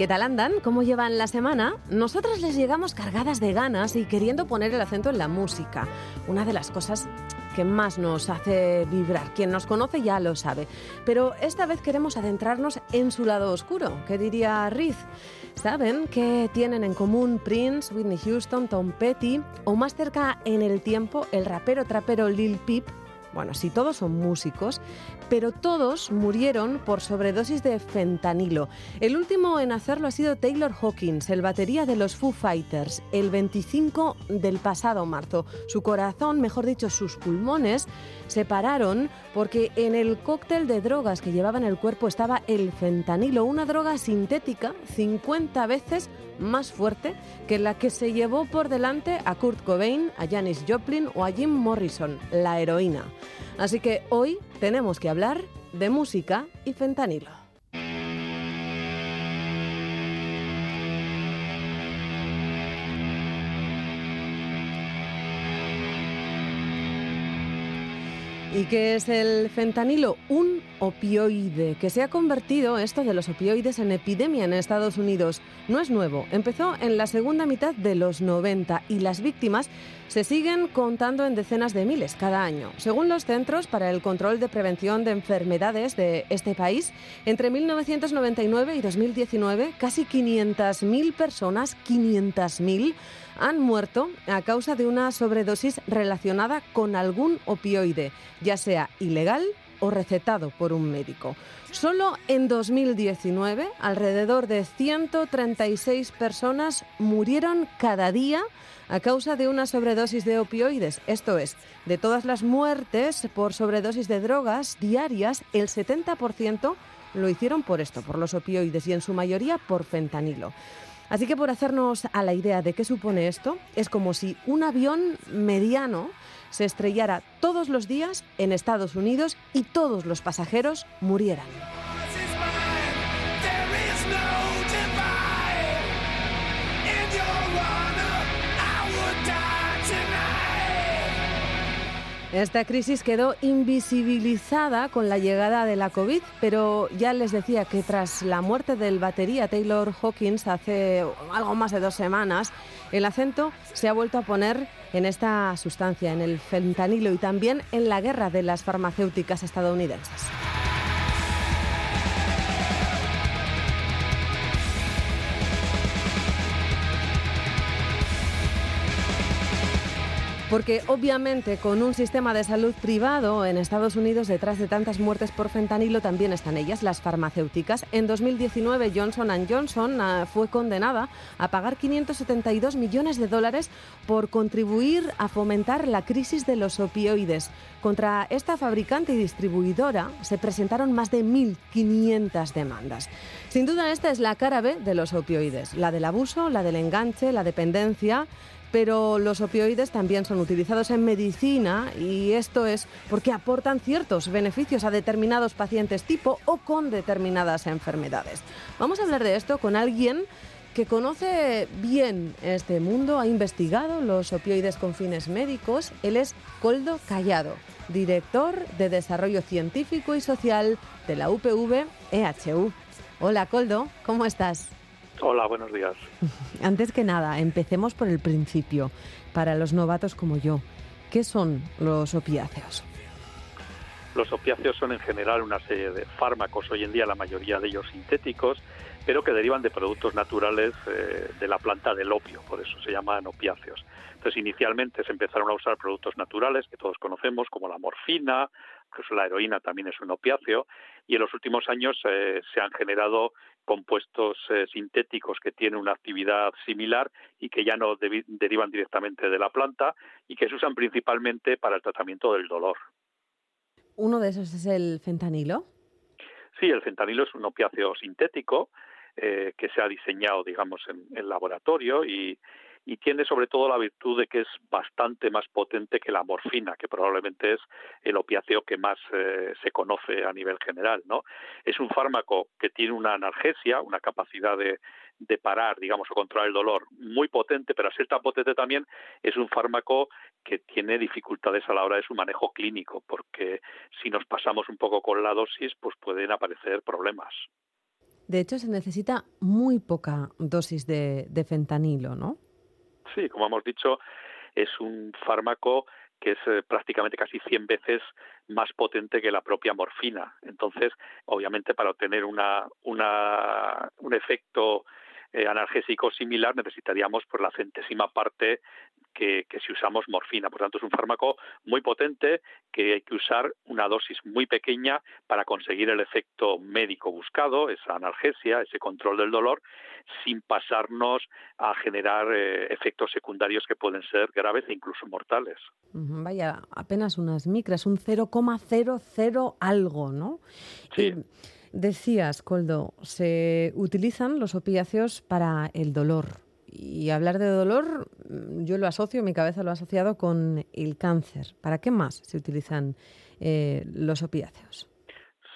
¿qué tal andan? ¿Cómo llevan la semana? Nosotras les llegamos cargadas de ganas y queriendo poner el acento en la música, una de las cosas que más nos hace vibrar. Quien nos conoce ya lo sabe. Pero esta vez queremos adentrarnos en su lado oscuro, ¿qué diría Riz. ¿Saben qué tienen en común Prince, Whitney Houston, Tom Petty o más cerca en el tiempo el rapero trapero Lil Peep bueno, sí, todos son músicos, pero todos murieron por sobredosis de fentanilo. El último en hacerlo ha sido Taylor Hawkins, el batería de los Foo Fighters, el 25 del pasado marzo. Su corazón, mejor dicho, sus pulmones, se pararon porque en el cóctel de drogas que llevaba en el cuerpo estaba el fentanilo, una droga sintética 50 veces más fuerte que la que se llevó por delante a Kurt Cobain, a Janis Joplin o a Jim Morrison, la heroína. Así que hoy tenemos que hablar de música y fentanilo. ¿Y qué es el fentanilo? Un opioide que se ha convertido, esto de los opioides, en epidemia en Estados Unidos. No es nuevo, empezó en la segunda mitad de los 90 y las víctimas se siguen contando en decenas de miles cada año. Según los Centros para el Control de Prevención de Enfermedades de este país, entre 1999 y 2019, casi 500.000 personas, 500.000, han muerto a causa de una sobredosis relacionada con algún opioide, ya sea ilegal o recetado por un médico. Solo en 2019, alrededor de 136 personas murieron cada día a causa de una sobredosis de opioides. Esto es, de todas las muertes por sobredosis de drogas diarias, el 70% lo hicieron por esto, por los opioides y en su mayoría por fentanilo. Así que por hacernos a la idea de qué supone esto, es como si un avión mediano se estrellara todos los días en Estados Unidos y todos los pasajeros murieran. Esta crisis quedó invisibilizada con la llegada de la COVID, pero ya les decía que tras la muerte del batería Taylor Hawkins hace algo más de dos semanas, el acento se ha vuelto a poner en esta sustancia, en el fentanilo y también en la guerra de las farmacéuticas estadounidenses. Porque obviamente con un sistema de salud privado en Estados Unidos detrás de tantas muertes por fentanilo también están ellas, las farmacéuticas. En 2019 Johnson Johnson ah, fue condenada a pagar 572 millones de dólares por contribuir a fomentar la crisis de los opioides. Contra esta fabricante y distribuidora se presentaron más de 1.500 demandas. Sin duda esta es la cara B de los opioides, la del abuso, la del enganche, la dependencia pero los opioides también son utilizados en medicina y esto es porque aportan ciertos beneficios a determinados pacientes tipo o con determinadas enfermedades. Vamos a hablar de esto con alguien que conoce bien este mundo, ha investigado los opioides con fines médicos. Él es Coldo Callado, director de Desarrollo Científico y Social de la UPV EHU. Hola Coldo, ¿cómo estás? Hola, buenos días. Antes que nada, empecemos por el principio. Para los novatos como yo, ¿qué son los opiáceos? Los opiáceos son en general una serie de fármacos, hoy en día la mayoría de ellos sintéticos, pero que derivan de productos naturales eh, de la planta del opio, por eso se llaman opiáceos. Entonces, inicialmente se empezaron a usar productos naturales que todos conocemos, como la morfina, incluso la heroína también es un opiáceo, y en los últimos años eh, se han generado compuestos eh, sintéticos que tienen una actividad similar y que ya no derivan directamente de la planta y que se usan principalmente para el tratamiento del dolor. ¿Uno de esos es el fentanilo? Sí, el fentanilo es un opiáceo sintético eh, que se ha diseñado, digamos, en el laboratorio y, y tiene sobre todo la virtud de que es bastante más potente que la morfina, que probablemente es el opiáceo que más eh, se conoce a nivel general, ¿no? Es un fármaco que tiene una analgesia, una capacidad de, parar, digamos, o controlar el dolor muy potente, pero al ser tan potente también es un fármaco que tiene dificultades a la hora de su manejo clínico, porque si nos pasamos un poco con la dosis, pues pueden aparecer problemas. De hecho, se necesita muy poca dosis de, de fentanilo, ¿no? Sí, como hemos dicho, es un fármaco que es eh, prácticamente casi 100 veces más potente que la propia morfina. Entonces, obviamente, para obtener una, una, un efecto eh, analgésico similar necesitaríamos por la centésima parte que, si usamos morfina. Por tanto, es un fármaco muy potente que hay que usar una dosis muy pequeña para conseguir el efecto médico buscado, esa analgesia, ese control del dolor, sin pasarnos a generar eh, efectos secundarios que pueden ser graves e incluso mortales. Vaya, apenas unas micras, un 0,00 algo, ¿no? Sí. Decías, Coldo, se utilizan los opiáceos para el dolor y hablar de dolor, mm, yo lo asocio, mi cabeza lo ha asociado con el cáncer. ¿Para qué más se utilizan eh, los opiáceos?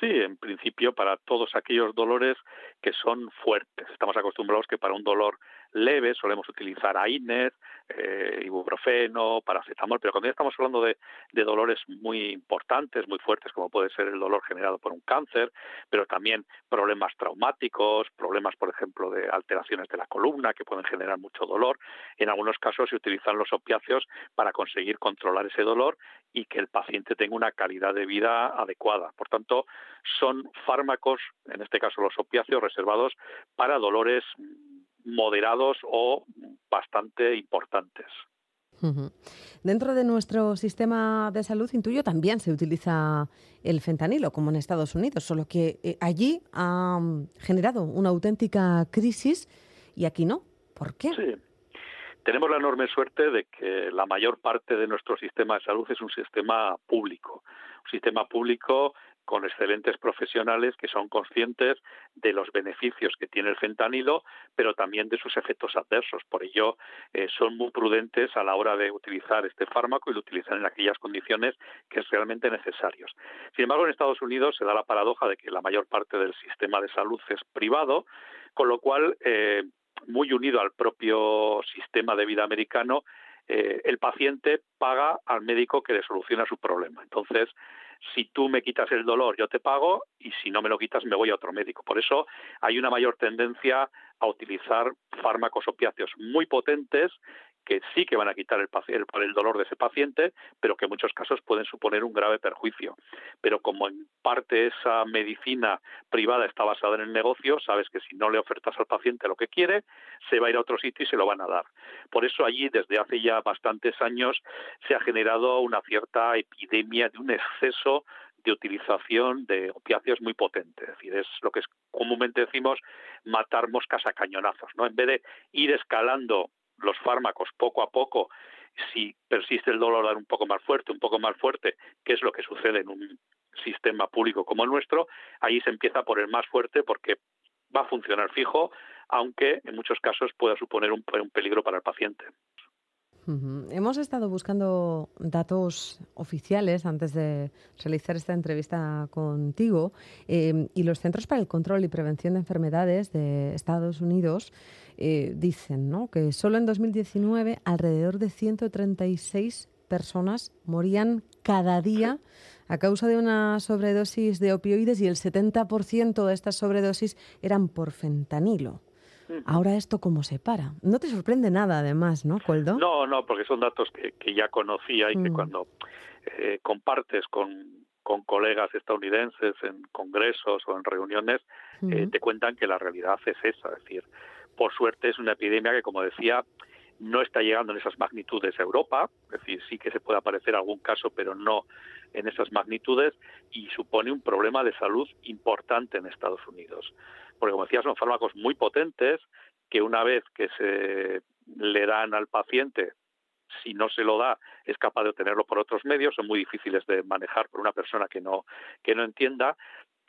Sí, en principio para todos aquellos dolores que son fuertes. Estamos acostumbrados que para un dolor leve solemos utilizar AINES, eh, ibuprofeno, paracetamol, pero cuando ya estamos hablando de, dolores muy importantes, muy fuertes, como puede ser el dolor generado por un cáncer, pero también problemas traumáticos, problemas, por ejemplo, de alteraciones de la columna que pueden generar mucho dolor, en algunos casos se utilizan los opiáceos para conseguir controlar ese dolor y que el paciente tenga una calidad de vida adecuada. Por tanto, son fármacos, en este caso los opiáceos, reservados para dolores moderados o bastante importantes. Dentro de nuestro sistema de salud, intuyo, también se utiliza el fentanilo, como en Estados Unidos, solo que eh, allí ha generado una auténtica crisis y aquí no. ¿Por qué? Sí. Tenemos la enorme suerte de que la mayor parte de nuestro sistema de salud es un sistema público, un sistema público con excelentes profesionales que son conscientes de los beneficios que tiene el fentanilo, pero también de sus efectos adversos. Por ello, eh, son muy prudentes a la hora de utilizar este fármaco y lo utilizan en aquellas condiciones que es realmente necesarios. Sin embargo, en Estados Unidos se da la paradoja de que la mayor parte del sistema de salud es privado, con lo cual, eh, muy unido al propio sistema de vida americano, eh, el paciente paga al médico que le soluciona su problema. Entonces, si tú me quitas el dolor, yo te pago, y si no me lo quitas, me voy a otro médico. Por eso hay una mayor tendencia a utilizar fármacos opiáceos muy potentes que sí que van a quitar el, el, dolor de ese paciente, pero que en muchos casos pueden suponer un grave perjuicio. Pero como en parte esa medicina privada está basada en el negocio, sabes que si no le ofertas al paciente lo que quiere, se va a ir a otro sitio y se lo van a dar. Por eso allí, desde hace ya bastantes años, se ha generado una cierta epidemia de un exceso de utilización de opiáceos muy potente. Es decir, es lo que comúnmente decimos matar moscas a cañonazos. ¿no? En vez de ir escalando los fármacos poco a poco, si persiste el dolor, dar un poco más fuerte, un poco más fuerte, que es lo que sucede en un sistema público como el nuestro, ahí se empieza por el más fuerte porque va a funcionar fijo, aunque en muchos casos pueda suponer un, un peligro para el paciente. Hemos estado buscando datos oficiales antes de realizar esta entrevista contigo em, y los Centros para el Control y Prevención de Enfermedades de Estados Unidos eh, dicen que solo en 2019 alrededor de 136 personas morían cada día a causa de una sobredosis de opioides y el 70% de estas sobredosis eran por fentanilo. Ahora esto cómo se para. No te sorprende nada además, ¿no, Coldo? No, no, porque son datos que, ya conocía y que mm. cuando eh, compartes con, con colegas estadounidenses en congresos o en reuniones, eh, te cuentan que la realidad es esa. Es decir, por suerte es una epidemia que, como decía, no está llegando en esas magnitudes a Europa, es decir, sí que se puede aparecer algún caso, pero no en esas magnitudes, y supone un problema de salud importante en Estados Unidos. Porque como decía, son fármacos muy potentes que una vez que se le dan al paciente, si no se lo da, es capaz de obtenerlo por otros medios, son muy difíciles de manejar por una persona que no, que no entienda,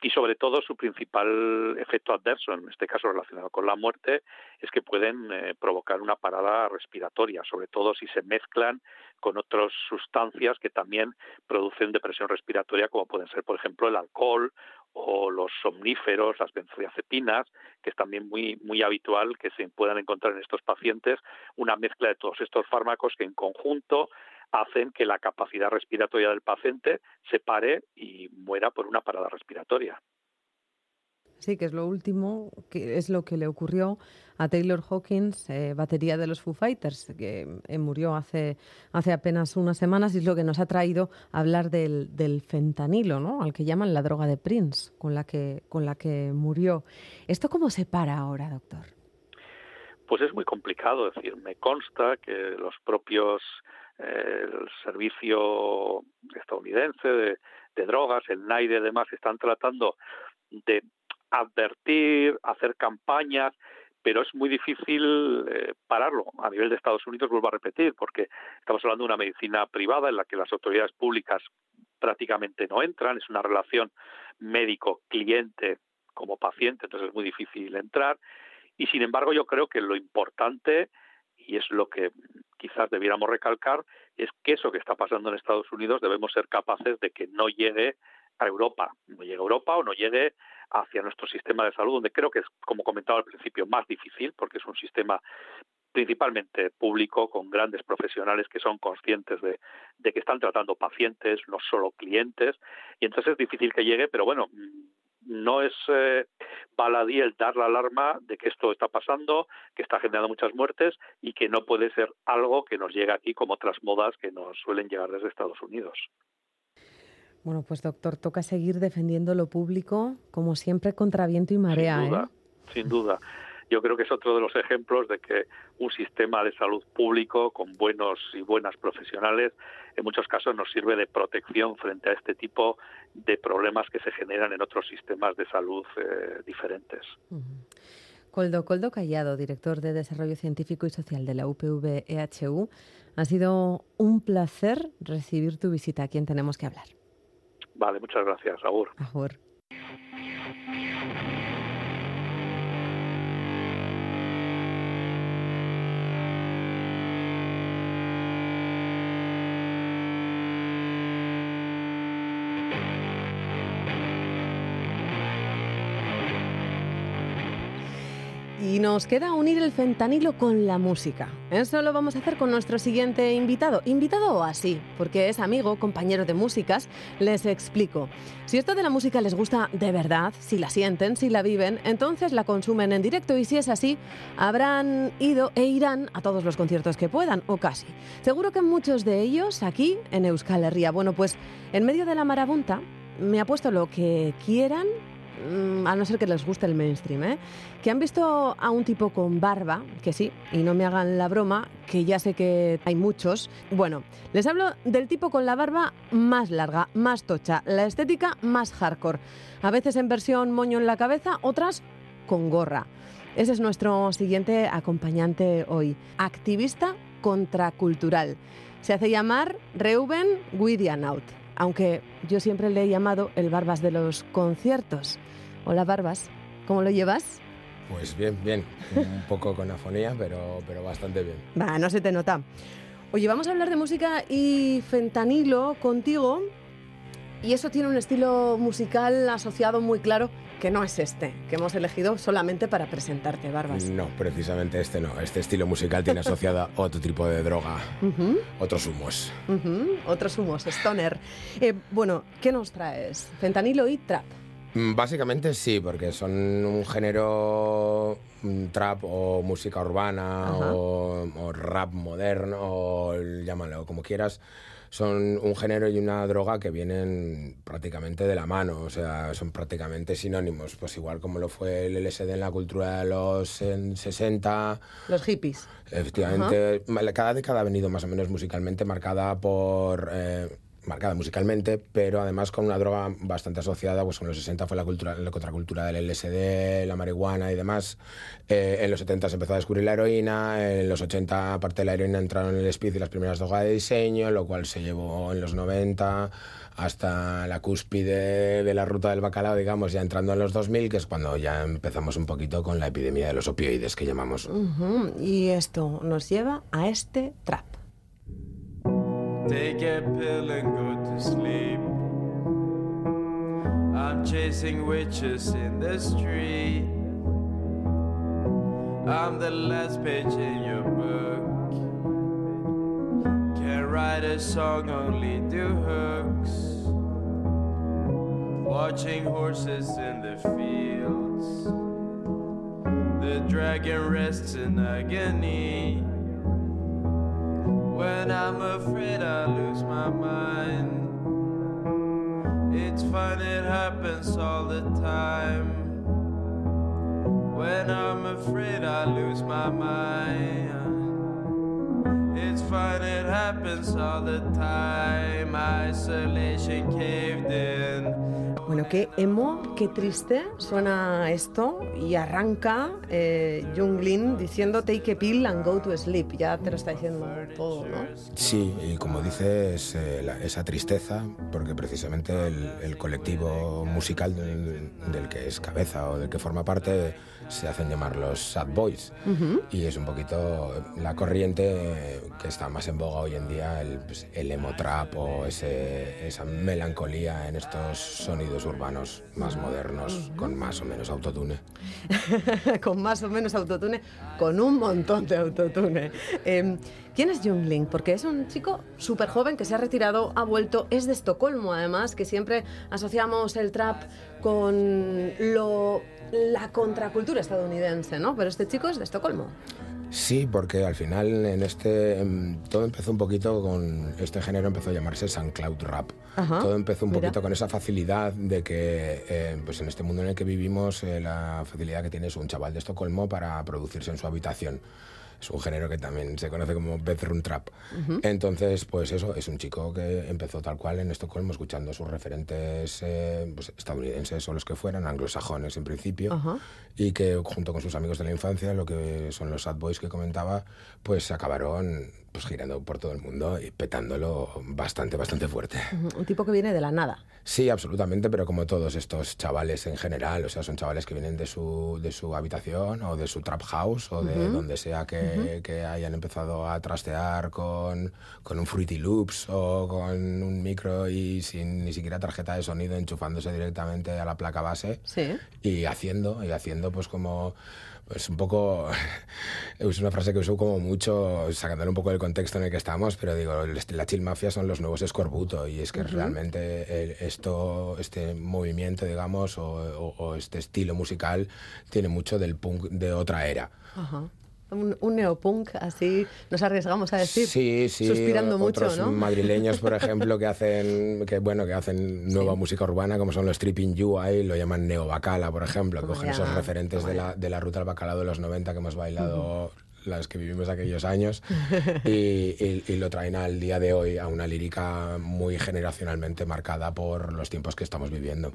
y sobre todo su principal efecto adverso, en este caso relacionado con la muerte, es que pueden eh, provocar una parada respiratoria, sobre todo si se mezclan con otras sustancias que también producen depresión respiratoria, como pueden ser, por ejemplo, el alcohol o los somníferos, las benzodiazepinas, que es también muy, muy habitual que se puedan encontrar en estos pacientes una mezcla de todos estos fármacos que en conjunto hacen que la capacidad respiratoria del paciente se pare y muera por una parada respiratoria. Sí, que es lo último, que es lo que le ocurrió a Taylor Hawkins, eh, batería de los Foo Fighters, que eh, murió hace, hace apenas unas semanas y es lo que nos ha traído a hablar del, del, fentanilo, ¿no? al que llaman la droga de Prince, con la que, con la que murió. ¿Esto cómo se para ahora, doctor? Pues es muy complicado, es decir, me consta que los propios el servicio estadounidense de, drogas, el NAIDE y demás, están tratando de advertir, hacer campañas, pero es muy difícil eh, pararlo. A nivel de Estados Unidos, vuelvo a repetir, porque estamos hablando de una medicina privada en la que las autoridades públicas prácticamente no entran, es una relación médico-cliente como paciente, entonces es muy difícil entrar. Y sin embargo, yo creo que lo importante y es lo que quizás debiéramos recalcar, es que eso que está pasando en Estados Unidos debemos ser capaces de que no llegue a Europa, no llegue a Europa o no llegue hacia nuestro sistema de salud, donde creo que es, como comentaba al principio, más difícil, porque es un sistema principalmente público, con grandes profesionales que son conscientes de, de que están tratando pacientes, no solo clientes, y entonces es difícil que llegue, pero bueno, no es eh, baladí el dar la alarma de que esto está pasando, que está generando muchas muertes y que no puede ser algo que nos llegue aquí como otras modas que nos suelen llegar desde Estados Unidos. Bueno, pues doctor, toca seguir defendiendo lo público, como siempre, contra viento y marea. Sin duda, ¿eh? sin duda yo creo que es otro de los ejemplos de que un sistema de salud público con buenos y buenas profesionales en muchos casos nos sirve de protección frente a este tipo de problemas que se generan en otros sistemas de salud eh, diferentes. Coldo, Coldo Callado, director de Desarrollo Científico y Social de la UPV EHU, ha sido un placer recibir tu visita. ¿A quién tenemos que hablar? Vale, muchas gracias, Agur. Agur. Nos queda unir el fentanilo con la música. Eso lo vamos a hacer con nuestro siguiente invitado. Invitado o así, porque es amigo, compañero de músicas. Les explico. Si esto de la música les gusta de verdad, si la sienten, si la viven, entonces la consumen en directo y si es así, habrán ido e irán a todos los conciertos que puedan, o casi. Seguro que muchos de ellos aquí en Euskal Herria. Bueno, pues en medio de la marabunta me ha puesto lo que quieran a no ser que les guste el mainstream, ¿eh? que han visto a un tipo con barba, que sí, y no me hagan la broma, que ya sé que hay muchos. Bueno, les hablo del tipo con la barba más larga, más tocha, la estética más hardcore. A veces en versión moño en la cabeza, otras con gorra. Ese es nuestro siguiente acompañante hoy, activista contracultural. Se hace llamar Reuben Guidianaut aunque yo siempre le he llamado el Barbas de los conciertos. Hola Barbas, ¿cómo lo llevas? Pues bien, bien, un poco con afonía, pero, pero bastante bien. Va, no se te nota. Oye, vamos a hablar de música y fentanilo contigo. Y eso tiene un estilo musical asociado muy claro que no es este, que hemos elegido solamente para presentarte, Barbas. No, precisamente este no. Este estilo musical tiene asociada otro tipo de droga, otros humos. Otros humos, stoner. Eh, bueno, ¿qué nos traes? Fentanilo y trap. Mm, básicamente sí, porque son un género mm, trap o música urbana o, o, rap moderno o llámalo como quieras son un género y una droga que vienen prácticamente de la mano, o sea, son prácticamente sinónimos, pues igual como lo fue el LSD en la cultura de los 60. Los hippies. Efectivamente, cada década ha venido más o menos musicalmente marcada por... Eh, marcada musicalmente, pero además con una droga bastante asociada, pues en los 60 fue la, cultura, la contracultura del LSD, la marihuana y demás. Eh, en los 70 se empezó a descubrir la heroína, en los 80 aparte de la heroína entraron el speed y las primeras drogas de diseño, lo cual se llevó en los 90 hasta la cúspide de la ruta del bacalao, digamos, ya entrando en los 2000, que es cuando ya empezamos un poquito con la epidemia de los opioides que llamamos. Ujú, Y esto nos lleva a este trap. Take a pill and go to sleep. I'm chasing witches in the street. I'm the last page in your book. Can't write a song, only do hooks. Watching horses in the fields. The dragon rests in agony. When I'm afraid I lose my mind. It's fun, it happens all the time. When I'm afraid I lose my mind. It's fun, it happens all the time. Isolation caved in. Bueno, qué emo, qué triste suena esto y arranca eh, Jung Lin diciendo take a pill and go to sleep. Ya te lo está diciendo todo, ¿no? Sí, y como dices, eh, la- esa tristeza, porque precisamente el, el colectivo musical del, del que es cabeza o del que forma parte se hacen llamar los Sad Boys. Y es un poquito la corriente que está más en boga hoy en día, el, pues, el emo trap o ese- esa melancolía en estos sonidos urbanos más modernos, con más o menos autotune. con más o menos autotune, con un montón de autotune. Eh, ¿Quién es Jung Lin? Porque es un chico súper joven que se ha retirado, ha vuelto, es de Estocolmo además, que siempre asociamos el trap con lo, la contracultura estadounidense, ¿no? Pero este chico es de Estocolmo. Sí, porque al final en este em, todo empezó un poquito con este género empezó a llamarse SoundCloud Rap. Ajá, todo empezó un mira. poquito con esa facilidad de que eh, pues en este mundo en el que vivimos eh, la facilidad que tiene es un chaval de Estocolmo para producirse en su habitación. Es un género que también se conoce como bedroom trap. Entonces, pues eso, es un chico que empezó tal cual en Estocolmo escuchando sus referentes eh, pues, estadounidenses o los que fueran, anglosajones en principio, y que junto con sus amigos de la infancia, lo que son los sad boys que comentaba, pues acabaron pues girando por todo el mundo y petándolo bastante, bastante fuerte. Un tipo que viene de la nada. Sí, absolutamente, pero como todos estos chavales en general, o sea, son chavales que vienen de su, de su habitación o de su trap house o de donde sea que, que hayan empezado a trastear con, con un Fruity Loops o con un micro y sin ni siquiera tarjeta de sonido enchufándose directamente a la placa base Sí. y haciendo, y haciendo pues como, pues un poco, es una frase que uso como mucho, sacándole un poco del contexto en el que estamos, pero digo, la chill mafia son los nuevos escorbuto y es que realmente el- esto, este movimiento, digamos, o, o- o este estilo musical tiene mucho del punk de otra era. Ajá. Un, un neopunk, así nos arriesgamos a decir. Sí, sí. Suspirando mucho, ¿no? madrileños, por ejemplo, que hacen, que bueno, que hacen nueva música urbana, como son los Tripping You, ahí lo llaman Neo Bacala, por ejemplo, que cogen esos referentes de la, de la ruta del bacalao de los 90 que hemos bailado las que vivimos aquellos años y, y- y lo traen al día de hoy a una lírica muy generacionalmente marcada por los tiempos que estamos viviendo.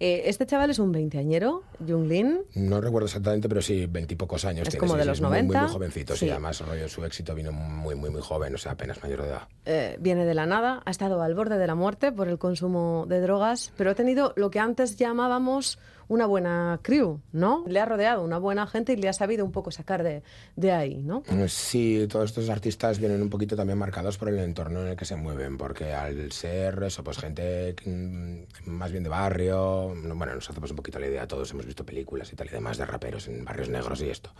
Eh, este chaval es un veinteañero, Jung Lin. No recuerdo exactamente, pero sí, veintipocos años. Es tiene, como sí, de los es muy, Muy, 90. muy jovencito, Sí. sí. Además, rollo, su éxito vino muy, muy, muy joven, o sea, apenas mayor de edad. eh, viene de la nada, ha estado al borde de la muerte por el consumo de drogas, pero ha tenido lo que antes llamábamos una buena crew, ¿no? Le ha rodeado una buena gente y le ha sabido un poco sacar de, de ahí, ¿no? Sí, todos estos artistas vienen un poquito también marcados por el entorno en el que se mueven, porque al ser eso, pues gente mm, más bien de barrio, no, bueno, nos hacemos un poquito la idea, todos hemos visto películas y tal y demás de raperos en barrios negros y esto.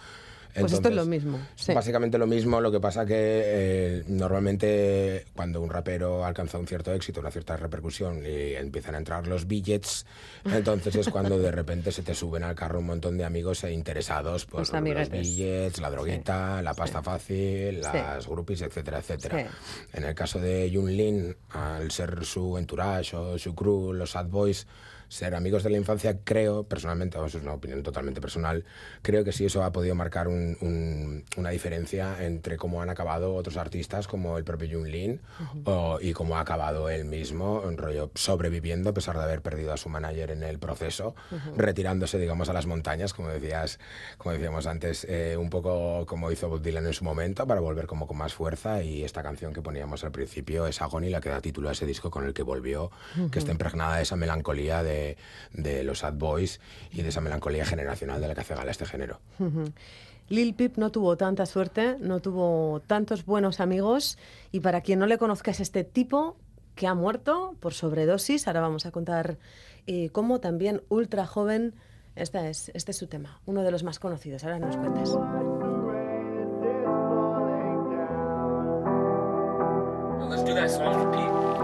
Pues esto es lo mismo, sí. Básicamente lo mismo, lo que pasa que eh, normalmente cuando un rapero alcanza un cierto éxito, una cierta repercusión y empiezan a entrar los billets, entonces es cuando de repente se te suben al carro un montón de amigos e interesados por Los los billets, la droguita, la pasta fácil, las groupies, etcétera, etcétera. En el caso de Jun Lin, al ser su entourage o su crew, los Sad Boys, ser amigos de la infancia, creo, personalmente, eso es una opinión totalmente personal, creo que sí eso ha podido marcar un- un- una diferencia entre cómo han acabado otros artistas como el propio Jung Lin o- y cómo ha acabado él mismo, un rollo sobreviviendo a pesar de haber perdido a su manager en el proceso, retirándose, digamos, a las montañas, como decías, como decíamos antes, eh, un poco como hizo Bob Dylan en su momento, para volver como con más fuerza y esta canción que poníamos al principio es Agony, la que da título a ese disco con el que volvió, que está impregnada de esa melancolía de, de los Sad Boys y de esa melancolía generacional de la que hace gala este género. Lil Peep no tuvo tanta suerte, no tuvo tantos buenos amigos y para quien no le conozca es este tipo que ha muerto por sobredosis. Ahora vamos a contar eh, cómo también ultra joven. Esta es, este es su tema, uno de los más conocidos. Ahora nos cuentas. Let's do that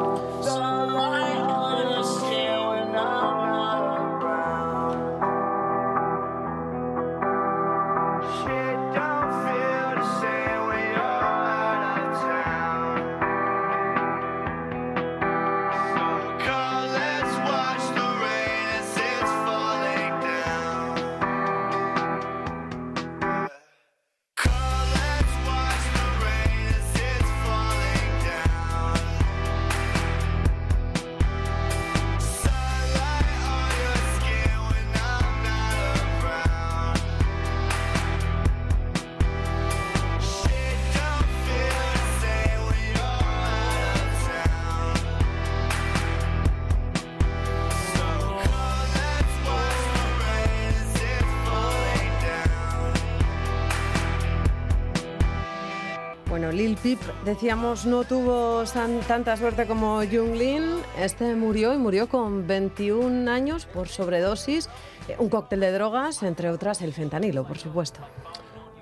Peep, decíamos, no tuvo tanta suerte como Jung Lin. Este murió y murió con 21 años por sobredosis, eh, un cóctel de drogas, entre otras el fentanilo, por supuesto.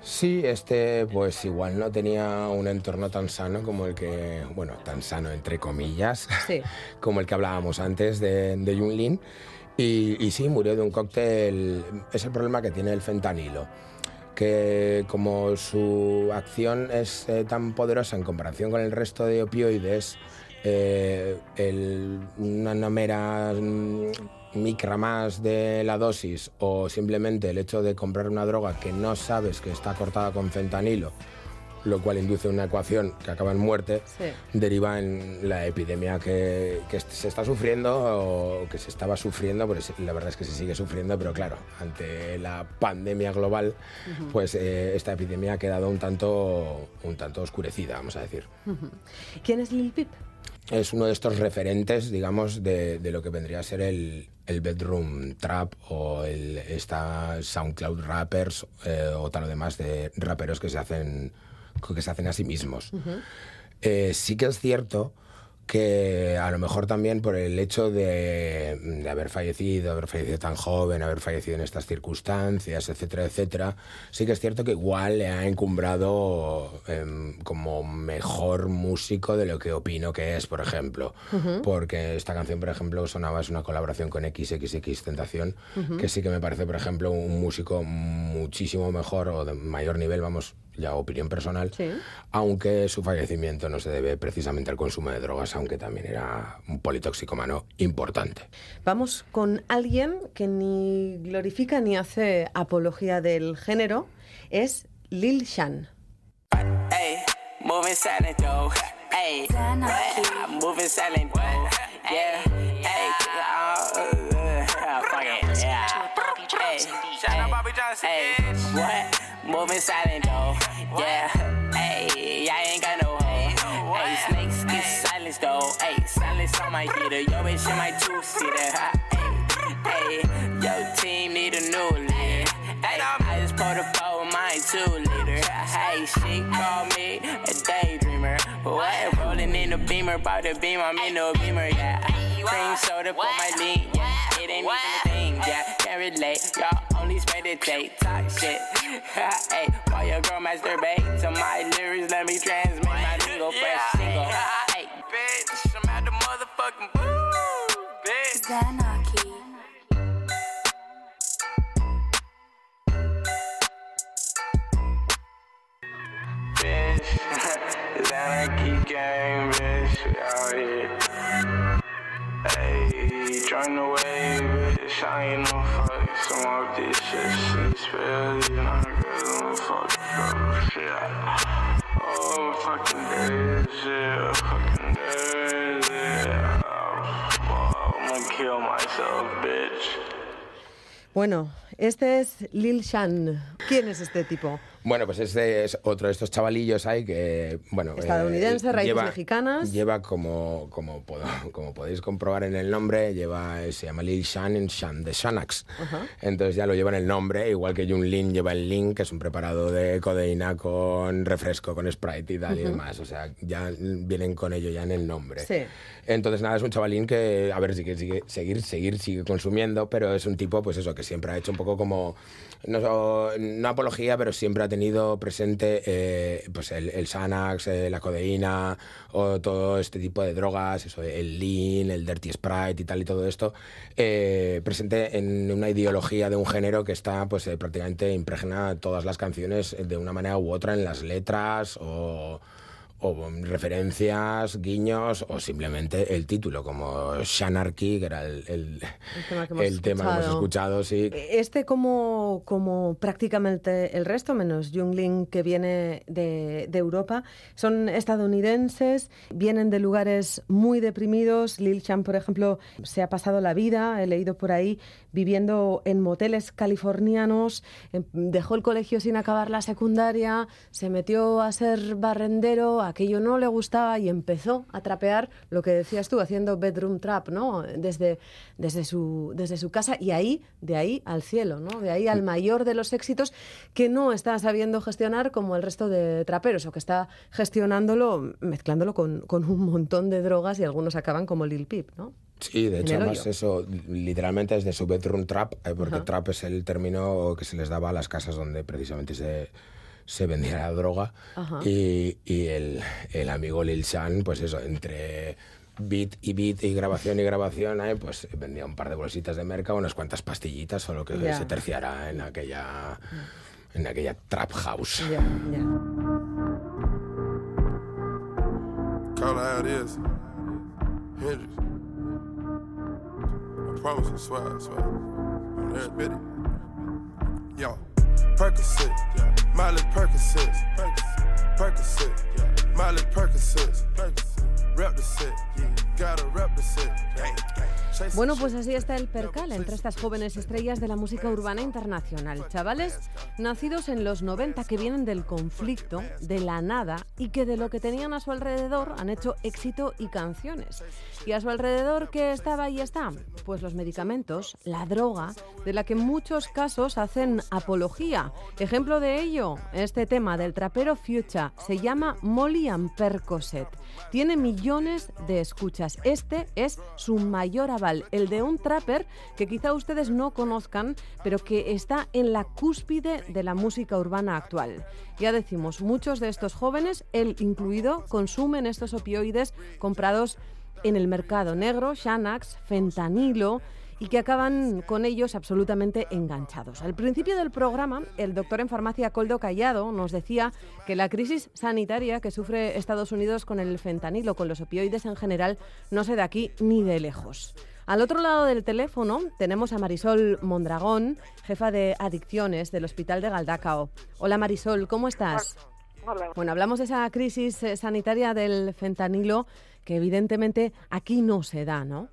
Sí, este pues igual no tenía un entorno tan sano como el que, bueno, tan sano entre comillas, Sí. como el que hablábamos antes de, de Jung Lin. Y, y sí, murió de un cóctel. Es el problema que tiene el fentanilo. Que como su acción es eh, tan poderosa en comparación con el resto de opioides, eh, el- una no mera mm, micra más de la dosis o simplemente el hecho de comprar una droga que no sabes que está cortada con fentanilo, lo cual induce una ecuación que acaba en muerte, Sí. deriva en la epidemia que, que se está sufriendo o que se estaba sufriendo, pero sí, la verdad es que se sigue sufriendo, pero claro, ante la pandemia global, pues eh, esta epidemia ha quedado un tanto, un tanto oscurecida, vamos a decir. ¿Quién es Lil Peep? Es uno de estos referentes, digamos, de, de lo que vendría a ser el, el bedroom trap o el, esta SoundCloud rappers eh, o tal o demás de raperos que se hacen, que se hacen a sí mismos. Eh, sí que es cierto que a lo mejor también por el hecho de, de haber fallecido, haber fallecido tan joven, haber fallecido en estas circunstancias, etcétera, etcétera, sí que es cierto que igual le ha encumbrado em, como mejor músico de lo que opino que es, por ejemplo. Porque esta canción, por ejemplo, sonaba, es una colaboración con XXX Tentación, que sí que me parece, por ejemplo, un músico muchísimo mejor o de mayor nivel, vamos, ya opinión personal, Sí. aunque su fallecimiento no se debe precisamente al consumo de drogas, aunque también era un politoxicomano importante. Vamos con alguien que ni glorifica ni hace apología del género, es Lil Shan. Hey, moving silent though. Hey, I'm moving silent though. Yeah, hey, uh, fuck it, yeah. Hey, hey, what? Moving silent though. Yeah, hey, I ain't got no hoe. Hey, snakes get silence though. Hey, silence on my heater. Yo, bitch in my two seater. Hey, yo, team need a new leader. Hey, I just pulled a four with my two liter. Hey, she call me a daydreamer. What? Rolling in the beamer, about the beam, I'm in the beamer, yeah. Cream soda for my lean, yeah. It ain't even a thing, yeah. Can't relate, y'all only meditate, talk shit. hey, while your girl masturbate to my lyrics, let me transmit my legal fresh single. Hey, bitch, I'm at the motherfucking boo, bitch. Zanarchy. bitch. It's gang, bitch. We out here. Hey, join the wave, shine, no fuck. Some of this shit, shit, spell, you shit. Oh, fucking days, yeah, fucking yeah. Oh, I'm gonna kill myself, bitch. Bueno, este es Lil Shan. ¿Quién es este tipo? Bueno, pues este es otro de estos chavalillos ahí que, bueno... eh, Estadounidense, raíces lleva- mexicanas. Lleva como, como, pod- como podéis comprobar en el nombre, lleva, se llama Lil Shan en Shan, de Shanax. Entonces ya lo lleva en el nombre, igual que Jun Lin lleva el Lin, que es un preparado de codeína con refresco, con Sprite y tal y demás. O sea, ya vienen con ello ya en el nombre. Sí. Entonces, nada, es un chavalín que, a ver, si quiere sigue, seguir, seguir, sigue consumiendo, pero es un tipo, pues eso, que siempre ha hecho un poco como, no, apología, pero siempre ha tenido presente eh, pues el, el Xanax, eh, la codeína, o todo este tipo de drogas, eso, el Lean, el Dirty Sprite y tal y todo esto, eh, presente en una ideología de un género que está, pues, prácticamente impregna todas las canciones de una manera u otra en las letras o o referencias, guiños o simplemente el título, como Shanarchy, que era el, el- tema que hemos el tema que hemos escuchado. escuchado, sí. Este como, como prácticamente el resto, menos Jungling que viene de, de Europa, son estadounidenses, vienen de lugares muy deprimidos. Lil Chan, por ejemplo, se ha pasado la vida, he leído por ahí, viviendo en moteles californianos, em, dejó el colegio sin acabar la secundaria, se metió a ser barrendero, aquello no le gustaba y empezó a trapear lo que decías tú, haciendo bedroom trap, ¿no? Desde, desde, su, desde su casa y ahí, de ahí al cielo, ¿no? De ahí al mayor de los éxitos que no está sabiendo gestionar como el resto de traperos o que está gestionándolo, mezclándolo con, con un montón de drogas y algunos acaban como Lil Peep, ¿no? Sí, de hecho, además hoyo. eso literalmente es de su bedroom trap, eh, porque Ajá. trap es el término que se les daba a las casas donde precisamente se, se vendía la droga. Ajá. Y, y el, el amigo Lil Shan, pues eso, entre beat y beat y grabación y grabación, eh, pues vendía un par de bolsitas de merca, unas cuantas pastillitas, solo que Ya. se terciara en aquella, en aquella trap house. Ya, ya. Promise, I swear, I swear. On every bit. Yo, Percocet, Miley Percocet, Percocet, Miley Percocet, rep Bueno, pues así está el percal entre estas jóvenes estrellas de la música urbana internacional. Chavales nacidos en los 90 que vienen del conflicto, de la nada y que de lo que tenían a su alrededor han hecho éxito y canciones. ¿Y a su alrededor qué estaba y está? Pues los medicamentos, la droga, de la que en muchos casos hacen apología. Ejemplo de ello, este tema del trapero Future se llama Molly and Percocet. Tiene millones de escuchas. Este es su mayor aval, el de un trapper que quizá ustedes no conozcan, pero que está en la cúspide de la música urbana actual. Ya decimos, muchos de estos jóvenes, él incluido, consumen estos opioides comprados en el mercado negro, Xanax, fentanilo, y que acaban con ellos absolutamente enganchados. Al principio del programa, el doctor en farmacia Coldo Callado nos decía que la crisis sanitaria que sufre Estados Unidos con el fentanilo, con los opioides en general, no se da aquí ni de lejos. Al otro lado del teléfono tenemos a Marisol Mondragón, jefa de adicciones del Hospital de Galdacao. Hola Marisol, ¿cómo estás? Hola. Bueno, hablamos de esa crisis eh, sanitaria del fentanilo que evidentemente aquí no se da, ¿no?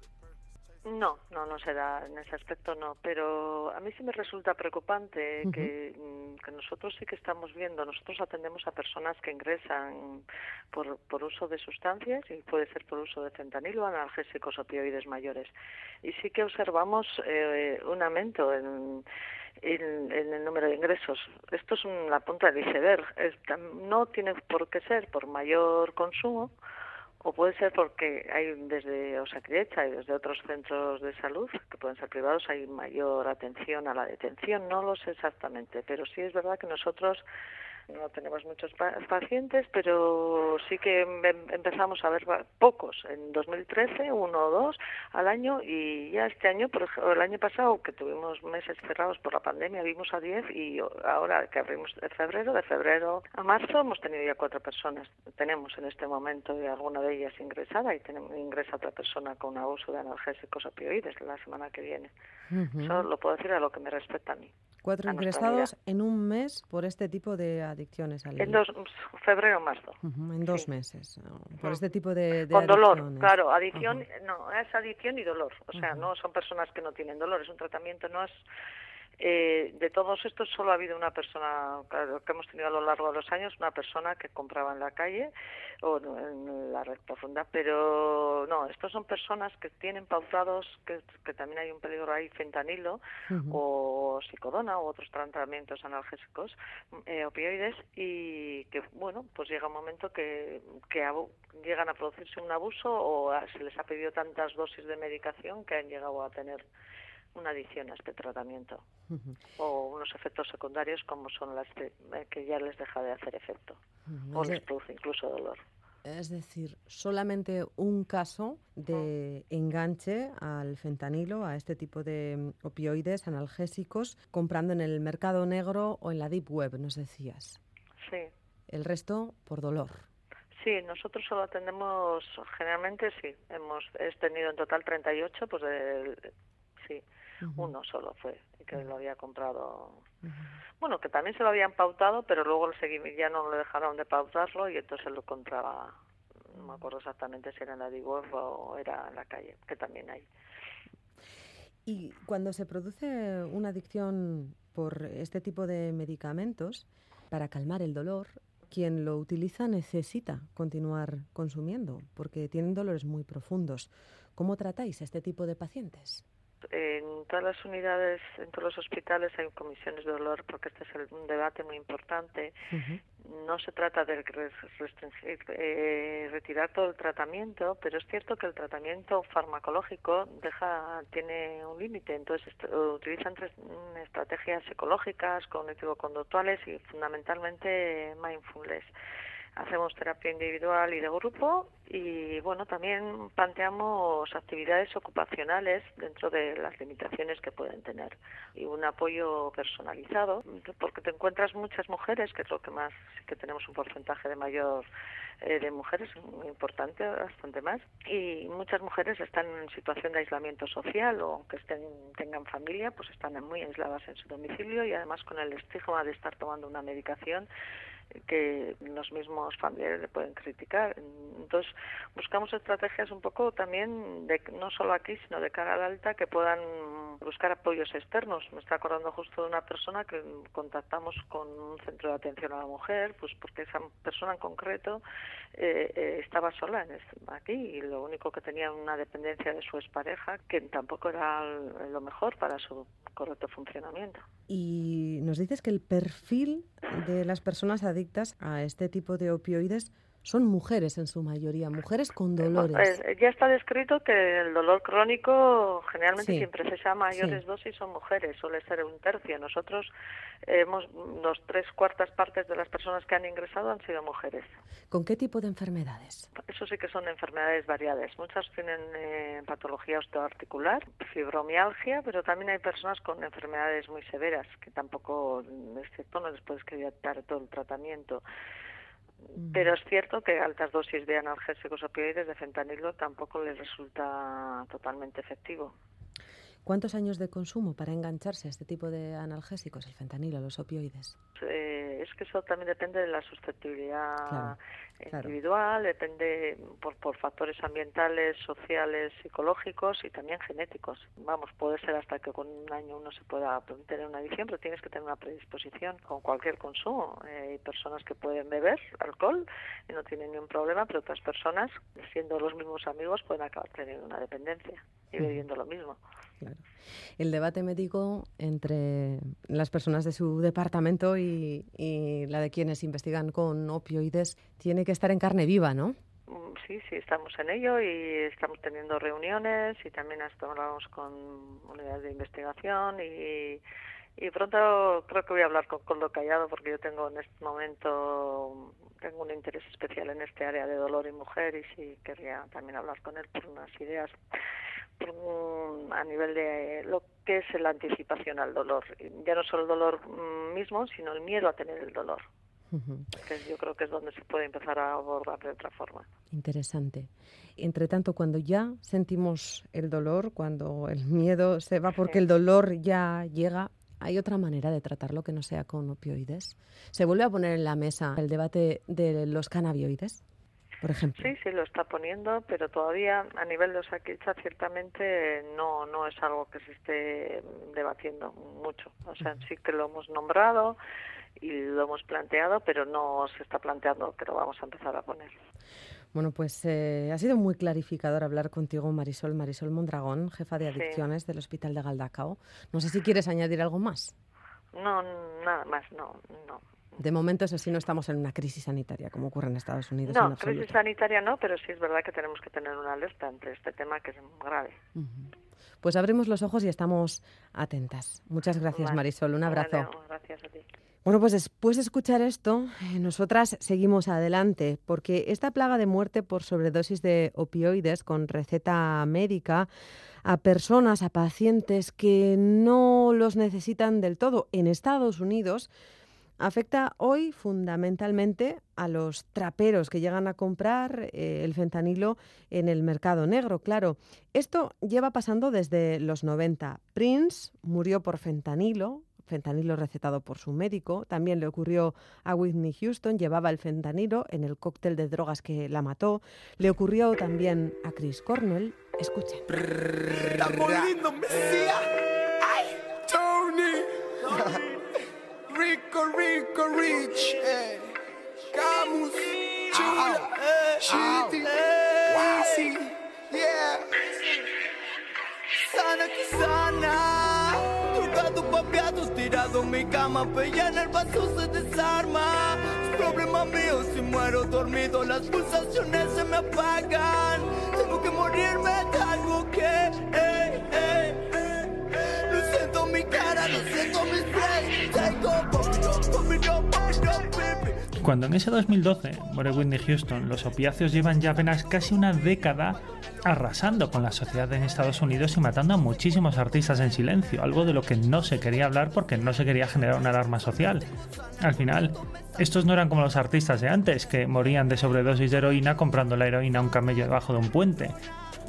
No, no, no se da en ese aspecto, no. Pero a mí sí me resulta preocupante que, mm, que nosotros sí que estamos viendo, nosotros atendemos a personas que ingresan por, por uso de sustancias y puede ser por uso de fentanilo, analgésicos, opioides mayores. Y sí que observamos eh, un aumento en, en, en el número de ingresos. Esto es la punta del iceberg. Es no tiene por qué ser por mayor consumo, o puede ser porque hay desde Osakidetza y desde otros centros de salud, que pueden ser privados, hay mayor atención a la detención. No lo sé exactamente, pero sí es verdad que nosotros no tenemos muchos pa- pacientes, pero sí que em- empezamos a ver pocos. En 2013, uno o dos al año, y ya este año, por ej- el año pasado, que tuvimos meses cerrados por la pandemia, vimos a 10 y ahora que abrimos de febrero, de febrero a marzo, hemos tenido ya cuatro personas. Tenemos en este momento y alguna de ellas ingresada y tenemos, ingresa otra persona con abuso de analgésicos opioides la semana que viene. Eso lo puedo decir a lo que me respecta a mí. Cuatro a ingresados en un mes por este tipo de adicciones al En dos, febrero marzo. Ujú, en dos sí. meses, ¿no? por este tipo de, de Con dolor, claro, adicción, no, es adicción y dolor. O sea, no son personas que no tienen dolor, es un tratamiento, no es. Eh, de todos estos solo ha habido una persona, claro, que hemos tenido a lo largo de los años, una persona que compraba en la calle o en la red profunda, pero no, estos son personas que tienen pautados, que, que también hay un peligro ahí, fentanilo o psicodona u otros tratamientos analgésicos, eh, opioides, y que, bueno, pues llega un momento que, que abu- llegan a producirse un abuso o a- se les ha pedido tantas dosis de medicación que han llegado a tener una adicción a este tratamiento o unos efectos secundarios como son las de- eh, que ya les deja de hacer efecto o Es, les produce incluso dolor. es decir, solamente un caso de enganche al fentanilo, a este tipo de mm, opioides analgésicos, comprando en el mercado negro o en la deep web, nos decías. Sí. El resto por dolor. Sí, nosotros solo atendemos, generalmente sí, hemos he tenido en total 38, pues de, sí, Uno solo fue, que lo había comprado. Bueno, que también se lo habían pautado, pero luego ya no le dejaron de pautarlo y entonces lo compraba, no me acuerdo exactamente si era en la D-Web o era en la calle, que también hay. Y cuando se produce una adicción por este tipo de medicamentos, para calmar el dolor, quien lo utiliza necesita continuar consumiendo, porque tienen dolores muy profundos. ¿Cómo tratáis a este tipo de pacientes? En todas las unidades, en todos los hospitales hay comisiones de dolor porque este es el- un debate muy importante. No se trata de restringir, eh, retirar todo el tratamiento, pero es cierto que el tratamiento farmacológico deja tiene un límite. Entonces utilizan tres- mm, estrategias psicológicas, cognitivo-conductuales y fundamentalmente mindfulness. Hacemos terapia individual y de grupo y bueno, también planteamos actividades ocupacionales dentro de las limitaciones que pueden tener y un apoyo personalizado porque te encuentras muchas mujeres, que es lo que más, que tenemos un porcentaje de mayor eh, de mujeres muy importante, bastante más, y muchas mujeres están en situación de aislamiento social o aunque estén, tengan familia, pues están muy aisladas en su domicilio y además con el estigma de estar tomando una medicación que los mismos familiares le pueden criticar. Entonces, buscamos estrategias un poco también, de, no solo aquí, sino de cara al alta, que puedan buscar apoyos externos. Me está acordando justo de una persona que contactamos con un centro de atención a la mujer, pues porque esa persona en concreto eh, eh, estaba sola en aquí y lo único que tenía una dependencia de su expareja, que tampoco era lo mejor para su correcto funcionamiento. Y nos dices que el perfil de las personas adictas a este tipo de opioides son mujeres en su mayoría, mujeres con dolores. Eh, ya está descrito que el dolor crónico generalmente Sí, quien precisa mayores sí. dosis son mujeres, suele ser un tercio. Nosotros hemos los tres cuartas partes de las personas que han ingresado han sido mujeres. ¿Con qué tipo de enfermedades? Eso sí que son enfermedades variadas. Muchas tienen eh, patología osteoarticular, fibromialgia, pero también hay personas con enfermedades muy severas que tampoco, es cierto, no les puedes dar todo el tratamiento. Pero es cierto que altas dosis de analgésicos opioides de fentanilo tampoco les resulta totalmente efectivo. ¿Cuántos años de consumo para engancharse a este tipo de analgésicos, el fentanilo, los opioides? Eh, es que eso también depende de la susceptibilidad Claro, claro. individual, depende por, por factores ambientales, sociales, psicológicos y también genéticos. Vamos, puede ser hasta que con un año uno se pueda tener una adicción, pero tienes que tener una predisposición con cualquier consumo. Eh, hay personas que pueden beber alcohol y no tienen ningún problema, pero otras personas, siendo los mismos amigos, pueden acabar teniendo una dependencia y bebiendo lo mismo. Claro. El debate médico entre las personas de su departamento y, y la de quienes investigan con opioides tiene que estar en carne viva, ¿no? Mm, Sí, sí, estamos en ello y estamos teniendo reuniones y también hablamos con unidades de investigación y, Y pronto creo que voy a hablar con Coldo Callado porque yo tengo en este momento tengo un interés especial en este área de dolor y mujer y sí querría también hablar con él por unas ideas a nivel de lo que es la anticipación al dolor. Ya no solo el dolor mm, mismo, sino el miedo a tener el dolor. que yo creo que es donde se puede empezar a abordar de otra forma. Interesante. Entre tanto, cuando ya sentimos el dolor, cuando el miedo se va porque el dolor ya llega, ¿hay otra manera de tratarlo que no sea con opioides? ¿Se vuelve a poner en la mesa el debate de los cannabinoides? por ejemplo. Sí, sí, lo está poniendo, pero todavía a nivel de Osakicha ciertamente no, no es algo que se esté debatiendo mucho. O sea, sí que lo hemos nombrado y lo hemos planteado, pero no se está planteando que lo vamos a empezar a poner. Bueno, pues eh, ha sido muy clarificador hablar contigo, Marisol, Marisol Mondragón, jefa de adicciones del Hospital de Galdacao. No sé si quieres añadir algo más. No, nada más, no, no. De momento, eso sí, no estamos en una crisis sanitaria, como ocurre en Estados Unidos. No, crisis sanitaria no, pero sí es verdad que tenemos que tener una alerta ante este tema que es muy grave. Pues abrimos los ojos y estamos atentas. Muchas gracias, Marisol. Un abrazo. gracias a ti. Bueno, pues después de escuchar esto, eh, nosotras seguimos adelante, porque esta plaga de muerte por sobredosis de opioides con receta médica a personas, a pacientes que no los necesitan del todo en Estados Unidos, Afecta hoy fundamentalmente a los traperos que llegan a comprar eh, el fentanilo en el mercado negro, claro. Esto lleva pasando desde los 90. Prince murió por fentanilo, fentanilo recetado por su médico. También le ocurrió a Whitney Houston, llevaba el fentanilo en el cóctel de drogas que la mató. Le ocurrió también a Chris Cornell. Escuchen. Rico, Rico, Rich, eh. Camus, Chula, eh. Shitty, Easy, yeah. Sana que sana. Drogado, papeados, tirado en mi cama. Pella en el vaso se desarma. Es problema mío si muero dormido. Las pulsaciones se me apagan. Tengo que morirme de algo que, eh, eh, eh. Lo siento mi cara, lo siento mis pies. Cuando en ese 2012 muere Whitney Houston, los opiáceos llevan ya apenas casi una década arrasando con la sociedad en Estados Unidos y matando a muchísimos artistas en silencio, algo de lo que no se quería hablar porque no se quería generar una alarma social. Al final, estos no eran como los artistas de antes, que morían de sobredosis de heroína comprando la heroína a un camello debajo de un puente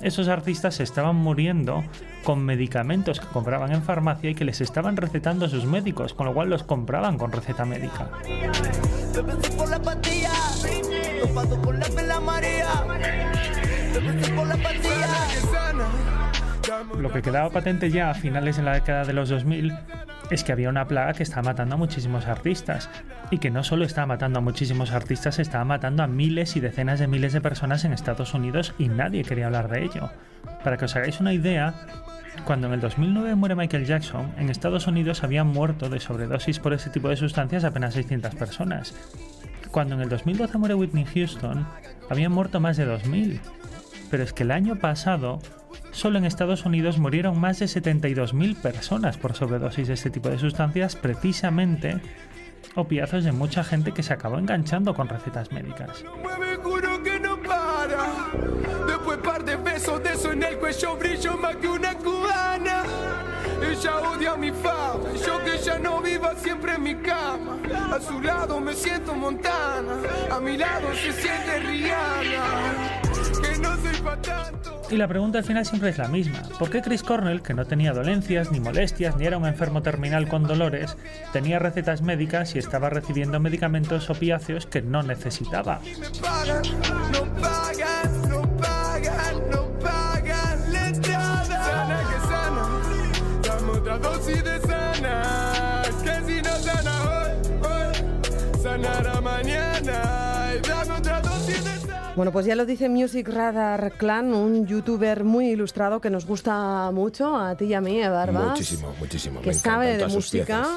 esos artistas estaban muriendo con medicamentos que compraban en farmacia y que les estaban recetando a sus médicos, con lo cual los compraban con receta médica. Lo que quedaba patente ya a finales de la década de los 2000 es que había una plaga que estaba matando a muchísimos artistas y que no solo estaba matando a muchísimos artistas, estaba matando a miles y decenas de miles de personas en Estados Unidos y nadie quería hablar de ello. Para que os hagáis una idea, cuando en el 2009 muere Michael Jackson, en Estados Unidos habían muerto de sobredosis por ese tipo de sustancias apenas 600 personas. Cuando en el 2012 muere Whitney Houston, habían muerto más de 2.000. Pero es que el año pasado solo en Estados Unidos murieron más de 72.000 personas por sobredosis de este tipo de sustancias, precisamente opiazos de mucha gente que se acabó enganchando con recetas médicas. Y la pregunta al final siempre es la misma. ¿Por qué Chris Cornell, que no tenía dolencias, ni molestias, ni era un enfermo terminal con dolores, tenía recetas médicas y estaba recibiendo medicamentos opiáceos que no necesitaba? Bueno, pues ya lo dice Music Radar Clan, un youtuber muy ilustrado que nos gusta mucho, a ti y a mí, eh, Barbas. Muchísimo, muchísimo. Que Me sabe de música.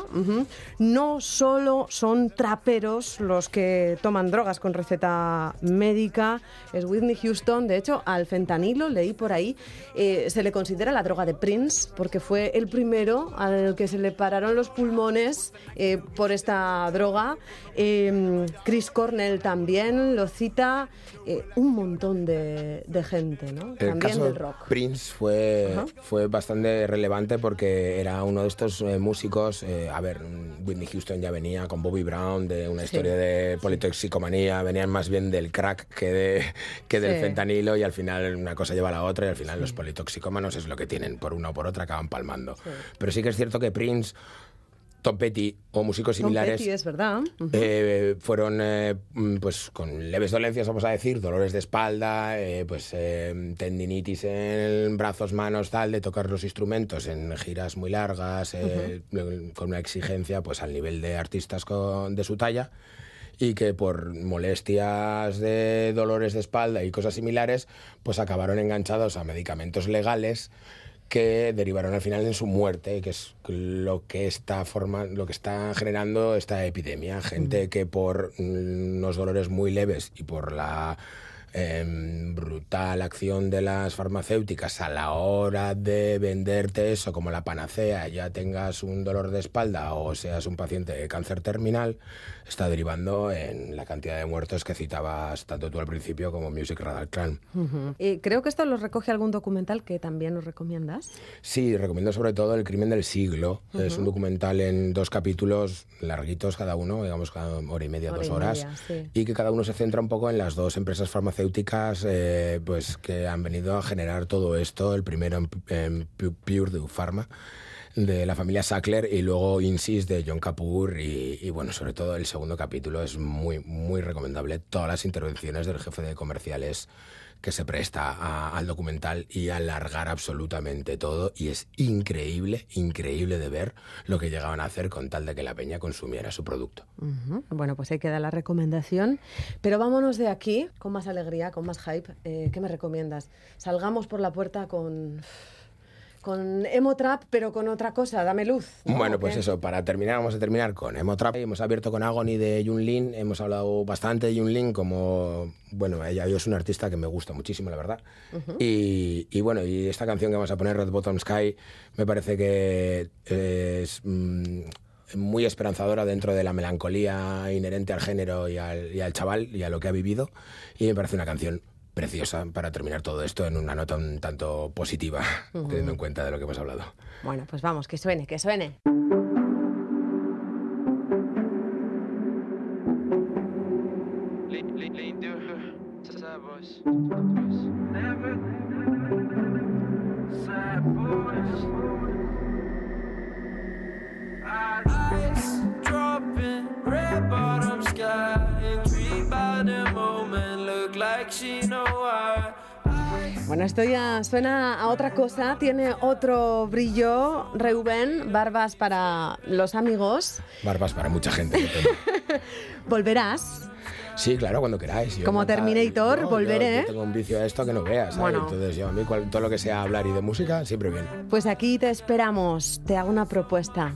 No solo son traperos los que toman drogas con receta médica, es Whitney Houston. De hecho, al fentanilo, leí por ahí, eh, se le considera la droga de Prince porque fue el primero al que se le pararon los pulmones eh, por esta droga. Eh, Chris Cornell también lo cita. Eh, un montón de, de gente, ¿no? El También caso del rock. Prince fue, fue bastante relevante porque era uno de estos eh, músicos, eh, a ver, Whitney Houston ya venía con Bobby Brown de una Sí. historia de politoxicomanía, venían más bien del crack que, de, que del Sí. fentanilo y al final una cosa lleva a la otra y al final los politoxicómanos es lo que tienen, por una o por otra acaban palmando. Pero sí que es cierto que Prince, Tom Petty o músicos Tom similares... Petty, es verdad. Eh, fueron eh, mm, pues con leves dolencias, vamos a decir, dolores de espalda, eh, pues eh, tendinitis en brazos, manos, tal, de tocar los instrumentos en giras muy largas, con una exigencia pues al nivel de artistas con- de su talla y que por molestias de dolores de espalda y cosas similares, pues acabaron enganchados a medicamentos legales que derivaron al final en su muerte, que es lo que está forma, lo que está generando esta epidemia. Gente que por unos dolores muy leves y por la em, brutal acción de las farmacéuticas a la hora de venderte eso como la panacea, ya tengas un dolor de espalda o seas un paciente de cáncer terminal, está derivando en la cantidad de muertos que citabas tanto tú al principio como Music Radar Clan. Ujú. Eh, creo que esto lo recoge algún documental que también nos recomiendas. Sí, recomiendo sobre todo El crimen del siglo. Es un documental en dos capítulos larguitos cada uno, digamos cada hora y media, Hora dos y horas. media, sí. Y que cada uno se centra un poco en las dos empresas farmacéuticas eh, pues, que han venido a generar todo esto. El primero en, en Pu- Purdue Pharma de la familia Sackler y luego Insys de John Kapoor y, bueno, sobre todo el segundo capítulo es muy, muy recomendable. Todas las intervenciones del jefe de comerciales que se presta a- al documental y alargar absolutamente todo y es increíble, increíble de ver lo que llegaban a hacer con tal de que la peña consumiera su producto. Bueno, pues ahí queda la recomendación. Pero vámonos de aquí con más alegría, con más hype. Eh, ¿Qué me recomiendas? Salgamos por la puerta con. Con emo trap, pero con otra cosa, dame luz. ¿no? Bueno, ¿O pues qué? eso, para terminar vamos a terminar con Emotrap. Hemos abierto con Agony de Yun Lin, hemos hablado bastante de Yun Lin como, bueno, ella es una artista que me gusta muchísimo, la verdad. Y, y bueno, y esta canción que vamos a poner, Red Bottom Sky, me parece que es mm, muy esperanzadora dentro de la melancolía inherente al género y al, y al chaval y a lo que ha vivido. Y me parece una canción preciosa para terminar todo esto en una nota un tanto positiva, teniendo en cuenta de lo que hemos hablado. Bueno, pues vamos, que suene, que suene. Dropping, red bottom sky. Intrigued by the moment, look like she know why. Bueno, esto ya suena a otra cosa, tiene otro brillo. Reuben, barbas para los amigos. Barbas para mucha gente. Volverás. Sí, claro, cuando queráis. Yo Como encantado. Terminator, No, volveré. Yo, tengo un vicio a esto que no veas. Bueno. Entonces, yo a mí cual- todo lo que sea hablar y de música, siempre bien. Pues aquí te esperamos. Te hago una propuesta.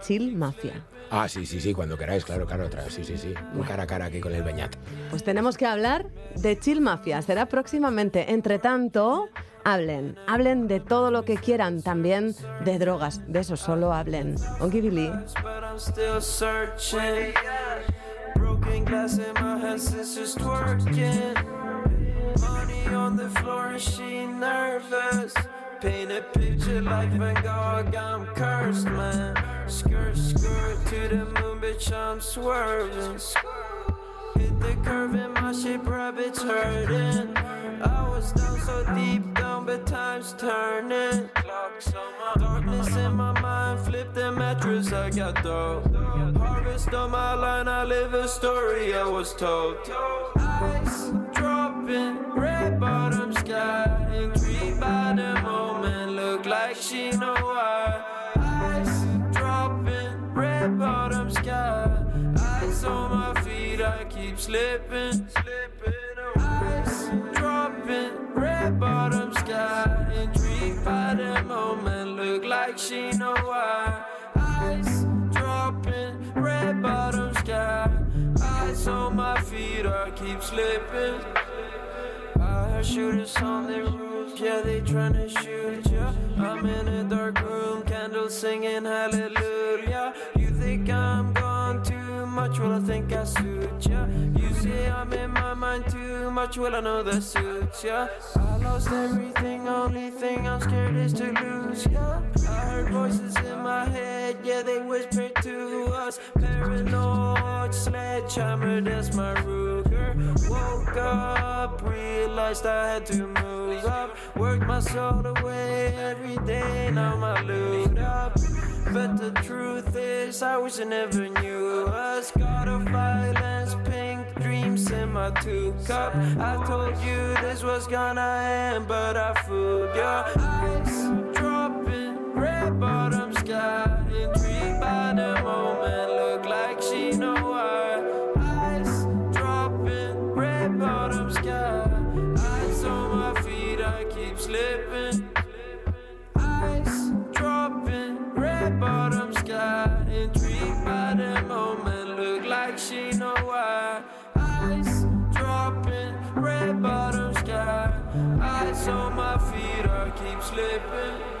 Chill Mafia. Ah, sí, sí, sí, cuando queráis, claro, claro, otra vez, sí, sí, sí. Un cara a cara aquí con el Beñat. Pues tenemos que hablar de Chill Mafia. Será próximamente. Entre tanto, hablen. Hablen de todo lo que quieran. También de drogas. De eso solo hablen. Onky Billy. Paint a picture like Van Gogh, I'm cursed, man. Skirt, skirt to the moon, bitch, I'm swerving. Hit the curve and my shape rabbits hurting. I was down so deep down, but time's turning. Darkness in my mind, flip the mattress, I got dough. Harvest on my line, I live a story I was told. Ice dropping, red bottom sky, by the moment, look like she know why. Ice dropping, red bottom sky. Ice on my feet, I keep slipping, slipping. Eyes dropping, red bottom sky. Intrigued by the moment, look like she know why. Eyes dropping, red bottom sky. On my feet, I keep slipping. I shoot a song that yeah, they tryna shoot ya. I'm in a dark room, candles singing hallelujah. You think I'm much, well, I think I suit ya. You say I'm in my mind too much, well, I know that suits ya. I lost everything, only thing I'm scared is to lose ya. I heard voices in my head, yeah, they whispered to us. Paranoid sledgehammer, that's my Ruger. Woke up, realized I had to move up. Worked my soul away every day, now my loot up. But the truth is, I wish I never knew us. God of violence, pink dreams in my two cup. I told you this was gonna end, but I fooled ya. Ice dropping, red bottom sky. Intrigued by the moment, look like she know why. Ice dropping, red bottom sky. Ice on my feet, I keep slipping. Ice dropping, red bottom sky. Intrigued by the moment, look like she know why. Ice dropping, red bottom sky. Ice on my feet, I keep slipping.